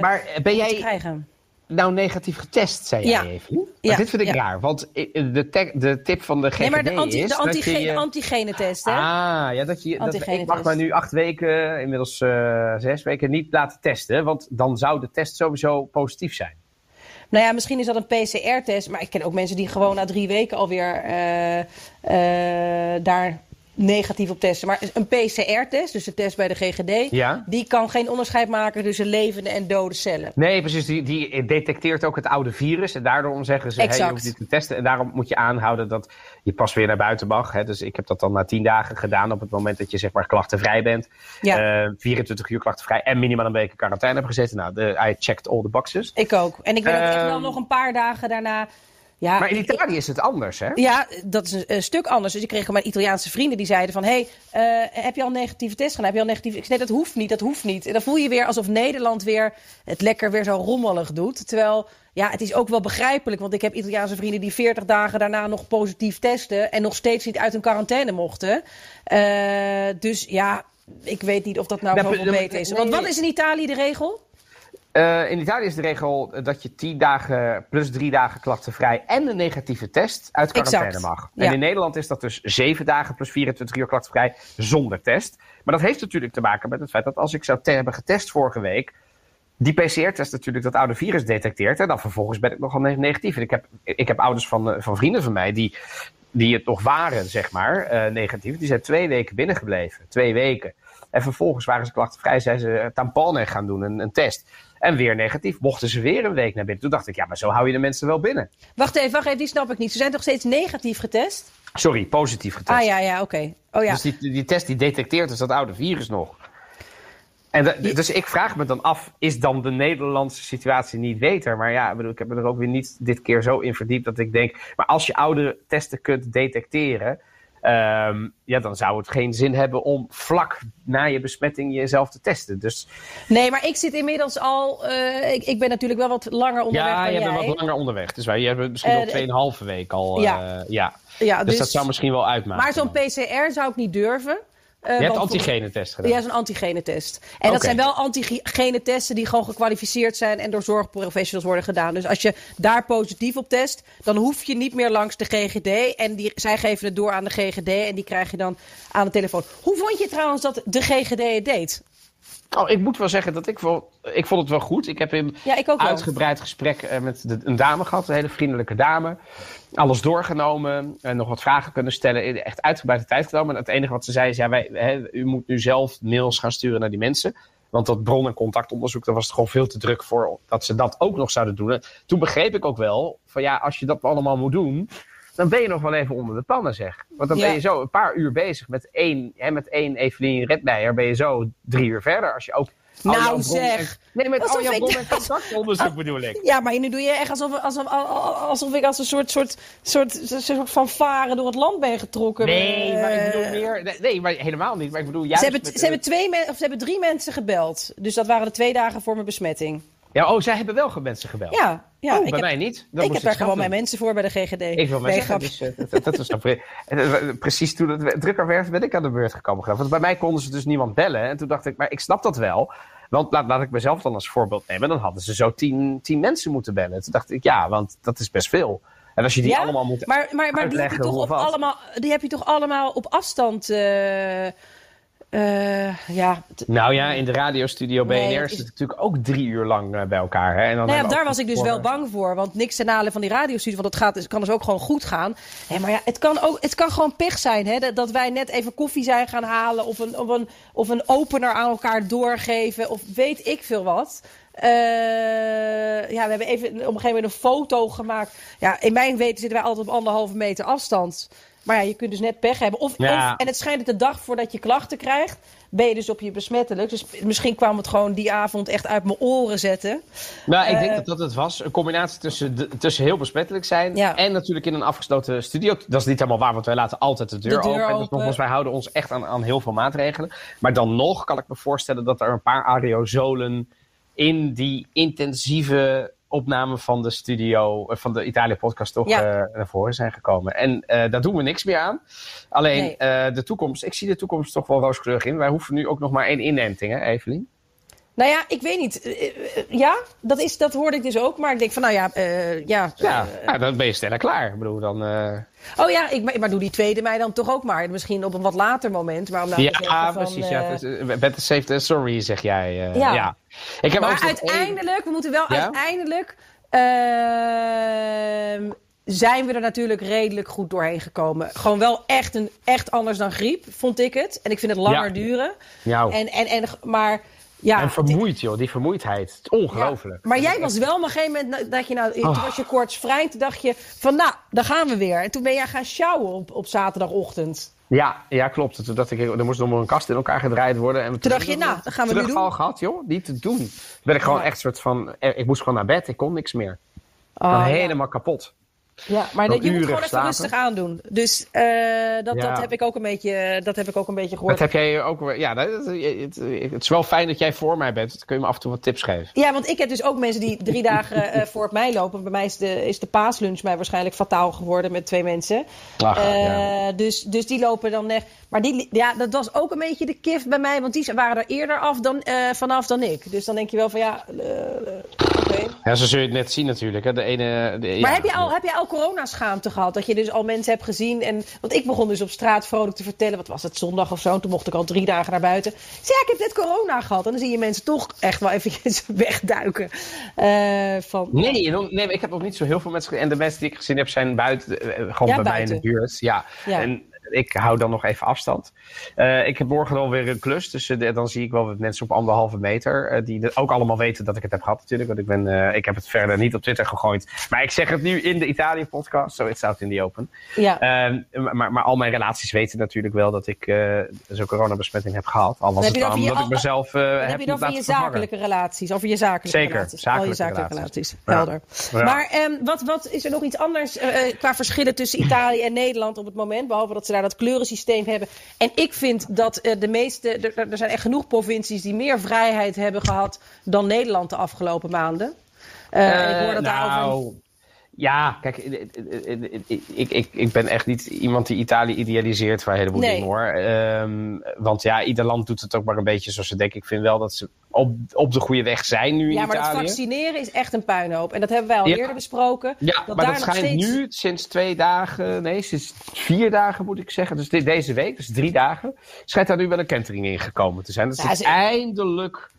Maar ben het te jij, krijgen. Nou negatief getest, zei Ja. jij even. Ja, dit vind ik ja. raar, want de, de tip van de GGD Nee, maar de, anti, is de antige, dat je... antigenetest, hè? Ah, ja, dat je, dat, ik mag me nu acht weken, inmiddels eh, zes weken, niet laten testen. Want dan zou de test sowieso positief zijn. Nou ja, misschien is dat een PCR-test. Maar ik ken ook mensen die gewoon na drie weken alweer eh, daar negatief op testen. Maar een PCR-test, dus de test bij de GGD, Ja? die kan geen onderscheid maken tussen levende en dode cellen. Nee, precies. Die, die detecteert ook het oude virus. En daarom zeggen ze, hey, je hoeft niet te testen. En daarom moet je aanhouden dat je pas weer naar buiten mag. Hè. Dus ik heb dat dan na tien dagen gedaan op het moment dat je zeg maar klachtenvrij bent. Ja. Eh, 24 uur klachtenvrij en minimaal een week in quarantaine hebt gezeten. Nou, de, I checked all the boxes. Ik ook. En ik ben ook echt wel Ehm. nog een paar dagen daarna. Ja, Maar in Italië is het anders, hè? Ja, dat is een, een stuk anders. Dus ik kreeg mijn Italiaanse vrienden die zeiden van... hey, eh, heb je al een negatieve test gedaan? Heb je al negatieve... Ik zei, nee, dat hoeft niet, dat hoeft niet. En dan voel je weer alsof Nederland weer het lekker weer zo rommelig doet. Terwijl, ja, het is ook wel begrijpelijk. Want ik heb Italiaanse vrienden die 40 dagen daarna nog positief testen... en nog steeds niet uit hun quarantaine mochten. Eh, dus ja, ik weet niet of dat nou Nou, zoveel nee, beter is. Want wat is in Italië de regel? Eh, in Italië is de regel dat je 10 dagen plus 3 dagen klachtenvrij en een negatieve test uit quarantaine Exact. mag. Ja. En in Nederland is dat dus 7 dagen plus 24 uur klachtenvrij zonder test. Maar dat heeft natuurlijk te maken met het feit dat als ik zou hebben getest vorige week, die PCR-test natuurlijk dat oude virus detecteert. En dan vervolgens ben ik nogal ne- negatief. En ik heb, ik heb ouders van, eh, van vrienden van mij die, die het nog waren, zeg maar, eh, negatief. Die zijn twee weken binnengebleven. Twee weken. En vervolgens waren ze klachtenvrij, zijn ze tamponnen gaan doen, een, een test. En weer negatief. Mochten ze weer een week naar binnen. Toen dacht ik, ja, maar zo hou je de mensen wel binnen. Wacht even, wacht even, die snap ik niet. Ze zijn toch steeds negatief getest? Sorry, positief getest. Ah ja, ja, oké. Oh ja. Dus die, die test die detecteert dus dat oude virus nog. En de- dus ik vraag me dan af, is dan de Nederlandse situatie niet beter? Maar ja, ik, bedoel, ik heb me er ook weer niet dit keer zo in verdiept dat ik denk... Maar als je oude testen kunt detecteren... ehm, ja, dan zou het geen zin hebben om vlak na je besmetting jezelf te testen. Dus Nee, maar ik zit inmiddels al. eh, ik, ik ben natuurlijk wel wat langer onderweg ja, je bent wat langer onderweg. Dus wij, hebt misschien Eh, al 2,5 week al. ja. eh, ja. Ja, Dus, dat zou misschien wel uitmaken. Maar zo'n. PCR zou ik niet durven. Eh, Je hebt antigenetest gedaan. Ja, zo'n antigenetest. En dat zijn wel antigenetesten die gewoon gekwalificeerd zijn en door zorgprofessionals worden gedaan. Dus als je daar positief op test, dan hoef je niet meer langs de GGD. En die, zij geven het door aan de GGD en die krijg je dan aan de telefoon. Hoe vond je trouwens dat de GGD het deed? Oh, ik moet wel zeggen dat ik, vond, ik vond het wel goed. Ik heb een Ja, ik ook wel. uitgebreid gesprek eh, met de, een dame gehad, een hele vriendelijke dame. Alles doorgenomen en nog wat vragen kunnen stellen. Echt uitgebreide tijd genomen. En het enige wat ze zei is, ja, wij, hè, u moet nu zelf mails gaan sturen naar die mensen. Want dat bron- en contactonderzoek, daar was het gewoon veel te druk voor dat ze dat ook nog zouden doen. En toen begreep ik ook wel, van ja, als je dat allemaal moet doen, dan ben je nog wel even onder de pannen, zeg. Want dan Ja. ben je zo een paar uur bezig met één, hè, met één Evelien Redmeijer, ben je zo drie uur verder. Als je ook al Nou, jouw zeg. Nee, met al Alsof jouw bron- en dacht- contactonderzoek bedoel ik. Ja, maar nu doe je echt alsof, alsof, alsof ik als een soort, soort, soort, soort van varen door het land ben getrokken. Nee, maar ik bedoel Eh, meer. Nee, Nee, maar helemaal niet. Maar ik bedoel juist. Ze hebben, met, ze, hebben twee men, of ze hebben drie mensen gebeld. Dus dat waren de twee dagen voor mijn besmetting. Ja, oh, zij hebben wel mensen gebeld. Ja, ja oh, bij heb, mij niet. Dan ik heb daar gewoon mijn mensen voor bij de GGD. Ik wil maar Nee, zeggen, grap. dus, dat, dat was dan pre- eh, precies toen het drukker werd, ben ik aan de beurt gekomen. Want bij mij konden ze dus niemand bellen. En toen dacht ik, maar ik snap dat wel. Want laat, laat ik mezelf dan als voorbeeld nemen. Dan hadden ze zo tien, tien mensen moeten bellen. Toen dacht ik, ja, want dat is best veel. En als je die Ja, allemaal moet Maar, maar, maar die, heb je uitleggen toch op allemaal, die heb je toch allemaal op afstand. eh, eh, ja, Nou ja, in de radiostudio BNR Nee, is- het natuurlijk ook drie uur lang eh, bij elkaar. Hè? En dan nou ja, daar was ik dus voor- wel bang voor. Want niks ten nadele van die radiostudio. Want het gaat, kan dus ook gewoon goed gaan. Hé, maar ja, het kan, ook, het kan gewoon pech zijn. Hè? Dat, dat wij net even koffie zijn gaan halen. Of een, of, een, of een opener aan elkaar doorgeven. Of weet ik veel wat. Eh, ja, we hebben even op een gegeven moment een foto gemaakt. Ja, in mijn weten zitten wij altijd op anderhalve meter afstand. Maar ja, je kunt dus net pech hebben. Of, Ja. of- en het schijnt dat de dag voordat je klachten krijgt, ben je dus op je besmettelijk. Dus misschien kwam het gewoon die avond echt uit mijn oren zetten. Nou, ik Eh, denk dat dat het was. Een combinatie tussen, de- tussen heel besmettelijk zijn Ja. en natuurlijk in een afgesloten studio. Dat is niet helemaal waar, want wij laten altijd de deur, De deur open. Open. nogmaals, wij houden ons echt aan, aan heel veel maatregelen. Maar dan nog kan ik me voorstellen dat er een paar aerosolen in die intensieve opname van de studio, eh, van de Italië-podcast toch Ja. eh, naar voren zijn gekomen. En eh, daar doen we niks meer aan. Alleen Nee. de toekomst, ik zie de toekomst toch wel rooskleurig in. Wij hoeven nu ook nog maar één inenting, hè, Evelien? Nou ja, ik weet niet. Eh, eh, Ja, dat, is, dat hoorde ik dus ook. Maar ik denk van, nou ja, eh, ja. Ja, eh, nou, dan ben je sneller klaar. Ik bedoel, dan... eh, oh ja, ik, maar, maar doe die tweede mij dan toch ook maar. Misschien op een wat later moment. Maar om nou te zeggen ja, van, precies. eh, ja, eh, better safe than sorry, zeg jij. eh, Ja. ja. Ik heb maar uiteindelijk, we moeten wel Ja? uiteindelijk. ehm, zijn we er natuurlijk redelijk goed doorheen gekomen. Gewoon wel echt, een, echt anders dan griep, vond ik het. En ik vind het langer Ja. duren. Nou, En, en, en, maar ja, en vermoeid, joh. Die vermoeidheid. Het is ongelooflijk. Ja, maar jij was wel op een gegeven moment dat- je nou, toen Oh. was je koortsvrij, toen dacht je van nou, daar gaan we weer. En toen ben jij gaan sjouwen op, op zaterdagochtend. Ja, ja, klopt. Toen dacht ik, er moest nog een kast in elkaar gedraaid worden. En Toen dacht je, nou, dat gaan we nu doen. gehad, joh. Niet te doen. Toen ben ik gewoon Ja. echt soort van... eh, Ik moest gewoon naar bed. Ik kon niks meer. Oh, helemaal kapot. Ja, maar dat, je moet gewoon even rustig aandoen. Dus eh, dat, Ja. dat, heb ik ook een beetje, dat heb ik ook een beetje gehoord. Dat heb jij ook. Ja, dat, het, is wel fijn dat jij voor mij bent. Dan kun je me af en toe wat tips geven. Ja, want ik heb dus ook mensen die drie dagen eh, voor mij lopen. Bij mij is de, is de paaslunch mij waarschijnlijk fataal geworden met twee mensen. Ach, Eh, ja. dus, dus die lopen dan echt. Maar die, ja, dat was ook een beetje de kif bij mij. Want die waren er eerder af dan, vanaf dan ik. Dus dan denk je wel van ja, oké. Ja, zo zul je het net zien natuurlijk. Hè. De ene, de, Maar ja. heb, je al, heb je al coronaschaamte gehad? Dat je dus al mensen hebt gezien? En, want ik begon dus op straat vrolijk te vertellen. Wat was het, zondag of zo? En toen mocht ik al drie dagen naar buiten. Zei, ja, ik heb net corona gehad. En dan zie je mensen toch echt wel eventjes wegduiken. Eh, van, Nee, nee, ik heb ook niet zo heel veel mensen. En de mensen die ik gezien heb zijn buiten, eh, gewoon Ja, bij mij in de buurt. Ja. Ja. En ik hou dan nog even afstand. Eh, ik heb morgen alweer een klus. Dus eh, dan zie ik wel wat mensen op anderhalve meter. eh, die ook allemaal weten dat ik het heb gehad, natuurlijk. Want ik, ben, ik heb het verder niet op Twitter gegooid. Maar ik zeg het nu in de Italië-podcast. Zo, it's out in the open. ja. Ehm, maar, maar al mijn relaties weten natuurlijk wel dat ik zo'n coronabesmetting heb gehad. Al was het je dan omdat ik mezelf heb heb je dan van je zakelijke relaties, over je zakelijke Zeker, relaties. Al je zakelijke relaties. helder. Ja. Maar ehm, wat, wat is er nog iets anders qua verschillen tussen Italië en Nederland op het moment? Behalve dat ze dat kleurensysteem hebben. En ik vind dat eh, de meeste, er, er- zijn echt genoeg provincies die meer vrijheid hebben gehad dan Nederland de afgelopen maanden. En ik hoor dat Eh, daarover. Ja, kijk, eh, eh, eh, ik, ik, ik ben echt niet iemand die Italië idealiseert voor een heleboel Nee. dingen hoor. Ehm, want ja, ieder land doet het ook maar een beetje zoals ze denken. Ik vind wel dat ze op, op de goede weg zijn nu in Ja, maar dat Italië. vaccineren is echt een puinhoop. En dat hebben wij al Ja. eerder besproken. Ja, dat maar daar dat nog schijnt steeds... nu sinds twee dagen, nee, sinds vier dagen moet ik zeggen. Dus deze week, dus drie dagen, schijnt daar nu wel een kentering in gekomen te zijn. Dat Ja, is ze- eindelijk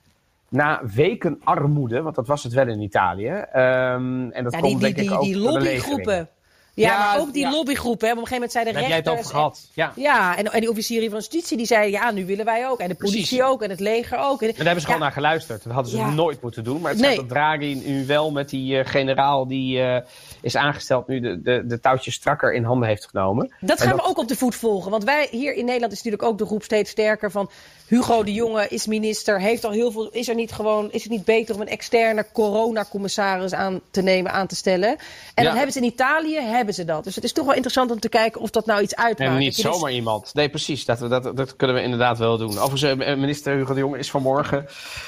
na weken armoede, want dat was het wel in Italië. Ehm, en dat Ja, komt die, die, denk ik ook die lobbygroepen. Ja, Ja, maar ook die ja. lobbygroepen. Hè. Op een gegeven moment zeiden Daar heb jij het over rechters... gehad. Ja. Ja, en, en die officieren van justitie die zeiden, ja, nu willen wij ook. En de politie Precies. ook, en het leger ook. En, En daar hebben ze gewoon naar geluisterd. Dat hadden ze nooit moeten doen. Maar het Nee. dat Draghi nu wel met die eh, generaal die eh, is aangesteld, nu de, de, de touwtjes strakker in handen heeft genomen. Dat En gaan we ook op de voet volgen. Want wij hier in Nederland is natuurlijk ook de groep steeds sterker van Hugo de Jonge is minister, heeft al heel veel. Is er niet gewoon, is het niet beter om een externe coronacommissaris aan te nemen, aan te stellen? En dat hebben ze in Italië, hebben ze dat. Dus het is toch wel interessant om te kijken of dat nou iets uitmaakt. En niet dus- zomaar iemand. Nee, precies. Dat, dat, dat kunnen we inderdaad wel doen. Overigens, eh, minister Hugo de Jonge is vanmorgen,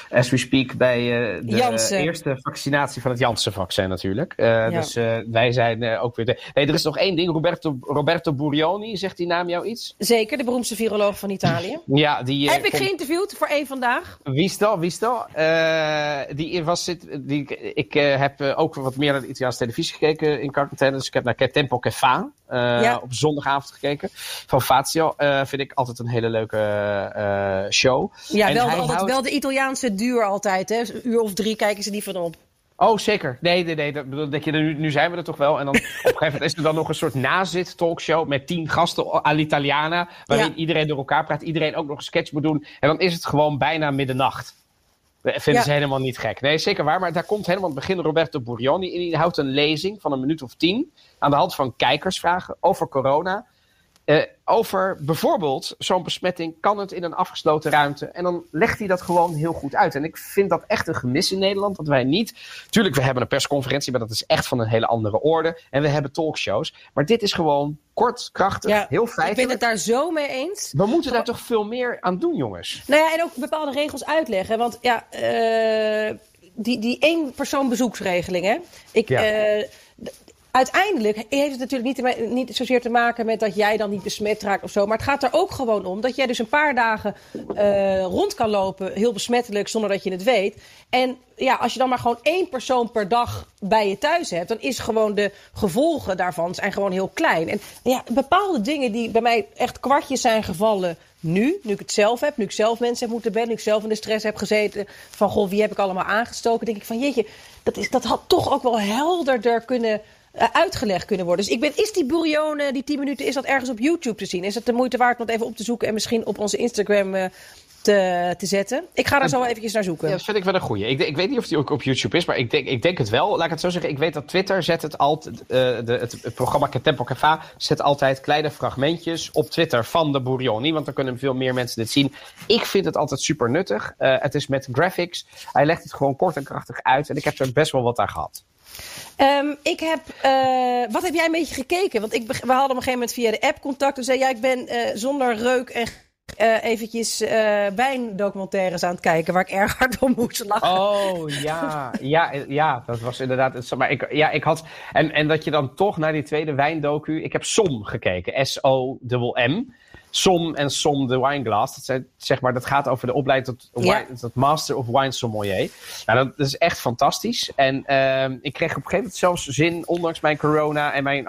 as we speak, bij eh, de Janssen. eerste vaccinatie van het Janssen-vaccin natuurlijk. Eh, Dus eh, wij zijn eh, ook weer... De... Nee, er is nog één ding. Roberto, Roberto Burioni, zegt die naam jou iets? Zeker, de beroemdste viroloog van Italië. Ja, die... eh, Heb ik geïnterviewd voor één vandaag. Wie is dat? Wie is dat? Eh, die was, zit, die, ik eh, heb eh, ook wat meer naar de Italiaanse televisie gekeken in quarantaine. Dus ik heb naar Tempo Che Fa eh, Ja. op zondagavond gekeken. Van Fazio. Eh, vind ik altijd een hele leuke eh, show. Ja, En wel, hij altijd, houdt- wel de Italiaanse duur altijd. Hè. Een uur of drie kijken ze niet van op. Oh, zeker. Nee, nee, nee. Dat, bedoel, denk je, nu, nu zijn we er toch wel. En dan op een gegeven moment is er dan nog een soort nazit talkshow met tien gasten all'Italiana. Waarin Ja. iedereen door elkaar praat. Iedereen ook nog een sketch moet doen. En dan is het gewoon bijna middernacht. Dat vinden ze helemaal niet gek. Nee, zeker waar. Maar daar komt helemaal aan het begin Roberto Burioni. in. Die houdt een lezing van een minuut of tien. Aan de hand van kijkersvragen over corona. Eh, over bijvoorbeeld zo'n besmetting, kan het in een afgesloten ruimte? En dan legt hij dat gewoon heel goed uit. En ik vind dat echt een gemis in Nederland, dat wij niet... Tuurlijk, we hebben een persconferentie, maar dat is echt van een hele andere orde. En we hebben talkshows. Maar dit is gewoon kort, krachtig, Ja, heel Ik ben feitelijk. het daar zo mee eens. We moeten daar toch veel meer aan doen, jongens. Nou ja, en ook bepaalde regels uitleggen. Want ja, eh, die, die één persoon bezoeksregeling, hè. Ik, Ja. eh, uiteindelijk heeft het natuurlijk niet, niet, zozeer te maken met dat jij dan niet besmet raakt of zo. Maar het gaat er ook gewoon om dat jij dus een paar dagen uh, rond kan lopen, heel besmettelijk, zonder dat je het weet. En ja, als je dan maar gewoon één persoon per dag bij je thuis hebt, dan is gewoon de gevolgen daarvan zijn gewoon heel klein. En ja, bepaalde dingen die bij mij echt kwartjes zijn gevallen nu, nu ik het zelf heb, nu ik zelf mensen heb moeten bellen, nu ik zelf in de stress heb gezeten van goh, wie heb ik allemaal aangestoken, denk ik van jeetje, dat, is, dat had toch ook wel helderder kunnen uitgelegd kunnen worden. Dus ik ben, is die bouillon, die 10 minuten, is dat ergens op YouTube te zien? Is het de moeite waard om dat even op te zoeken en misschien op onze Instagram uh, te, te zetten? Ik ga daar zo eventjes naar zoeken. Ja, dat vind ik wel een goeie. Ik, ik weet niet of die ook op YouTube is, maar ik denk, ik denk het wel. Laat ik het zo zeggen. Ik weet dat Twitter zet het altijd, uh, de, het, het programma Tempo Cava zet altijd kleine fragmentjes op Twitter van de bouillon. Want dan kunnen veel meer mensen dit zien. Ik vind het altijd super nuttig. het is met graphics. Hij legt het gewoon kort en krachtig uit en ik heb er best wel wat aan gehad. Um, ik heb, uh, wat heb jij een beetje gekeken? Want ik, we hadden op een gegeven moment via de app contact. Toen zei jij, ik ben uh, zonder reuk en uh, eventjes wijndocumentaires aan het kijken waar ik erg hard om moest lachen. Oh ja, ja, ja dat was inderdaad. Maar ik, ja, ik had. En, en dat je dan toch naar die tweede wijndocu. Ik heb SOM gekeken, S-O-M-M. Som en Som de Wineglass. Dat, zijn, zeg maar, dat gaat over de opleiding tot, ja. tot Master of Wine Sommelier. Nou, dat, is echt fantastisch. En uh, ik kreeg op een gegeven moment zelfs zin, ondanks mijn corona en mijn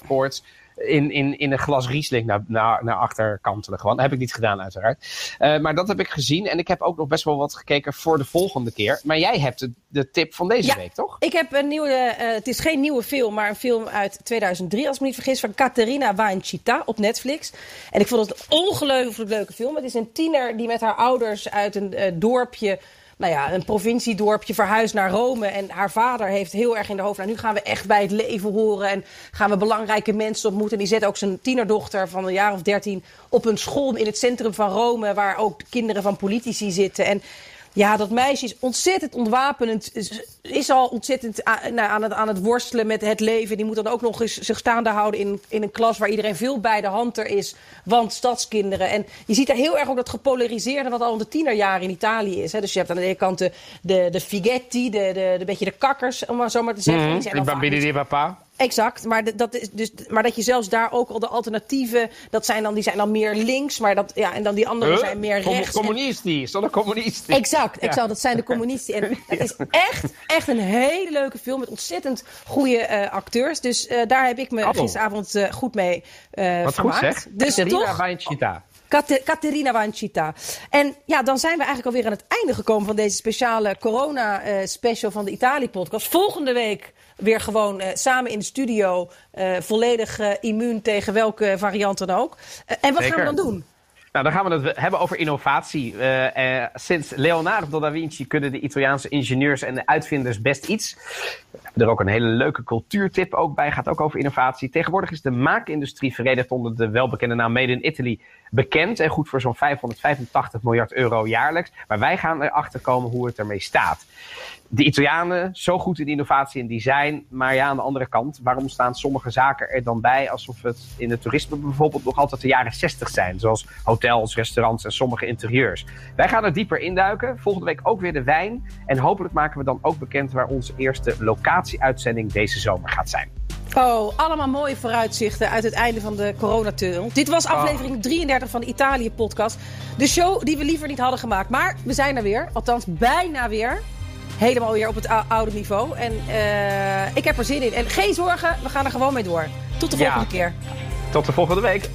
38,5 koorts in, in, in een glas Riesling naar, naar, naar achter kantelen. Gewoon. Dat heb ik niet gedaan, uiteraard. Uh, maar dat heb ik gezien. En ik heb ook nog best wel wat gekeken voor de volgende keer. Maar jij hebt de, de tip van deze ja, week, toch? Ik heb een nieuwe. Uh, het is geen nieuwe film, maar een film uit 2003, als ik me niet vergis, van Caterina Wainchita op Netflix. En ik vond het een ongelooflijk leuke film. Het is een tiener die met haar ouders uit een uh, dorpje nou ja, een provinciedorpje verhuisd naar Rome. En haar vader heeft heel erg in de hoofd. Nou, nu gaan we echt bij het leven horen. En gaan we belangrijke mensen ontmoeten. En die zet ook zijn tienerdochter van een jaar of dertien op een school in het centrum van Rome. Waar ook kinderen van politici zitten. En ja, dat meisje is ontzettend ontwapenend. Is al ontzettend aan, nou, aan, het, aan het worstelen met het leven. Die moet dan ook nog eens zich staande houden in, in een klas waar iedereen veel bij de hand er is. Want stadskinderen. En je ziet daar heel erg ook dat gepolariseerde wat al in de tienerjaren in Italië is. Hè. Dus je hebt aan de ene kant de, de, de fighetti, de, de, de, beetje de kakkers, om maar zo maar te zeggen. Mm, die zijn papa. Exact, maar dat, is dus, maar dat je zelfs daar ook al de alternatieven, dat zijn dan, die zijn dan meer links, maar dat, ja, en dan die andere zijn meer rechts. Communistisch, dat een communistisch. Exact, ja. exact, dat zijn de communisten. En het is echt, echt een hele leuke film met ontzettend goede uh, acteurs. Dus uh, daar heb ik me Appel. gisteravond uh, goed mee Wat vermaakt. goed zeg. Dus toch. Caterina Wancita. En ja, dan zijn we eigenlijk alweer aan het einde gekomen van deze speciale corona-special van de Italië-podcast. Volgende week weer gewoon uh, samen in de studio. Uh, volledig uh, immuun tegen welke variant dan ook. en wat Zeker. gaan we dan doen? Nou, dan gaan we het hebben over innovatie. Uh, sinds Leonardo da Vinci kunnen de Italiaanse ingenieurs en de uitvinders best iets. We hebben er ook een hele leuke cultuurtip ook bij, gaat ook over innovatie. Tegenwoordig is de maakindustrie verenigd onder de welbekende naam Made in Italy bekend en goed voor zo'n 585 miljard euro jaarlijks. Maar wij gaan erachter komen hoe het ermee staat. De Italianen, zo goed in innovatie en design, maar ja, aan de andere kant, waarom staan sommige zaken er dan bij alsof het in het toerisme bijvoorbeeld nog altijd de jaren 60 zijn, zoals hotels, restaurants en sommige interieurs. Wij gaan er dieper induiken. Volgende week ook weer de wijn. En hopelijk maken we dan ook bekend waar onze eerste locatieuitzending deze zomer gaat zijn. Oh, allemaal mooie vooruitzichten uit het einde van de coronatunnel. Dit was aflevering 33 van de Italië-podcast. De show die we liever niet hadden gemaakt. Maar we zijn er weer. Althans, bijna weer. Helemaal weer op het oude niveau. En uh, ik heb er zin in. En geen zorgen, we gaan er gewoon mee door. Tot de volgende ja. keer. Tot de volgende week.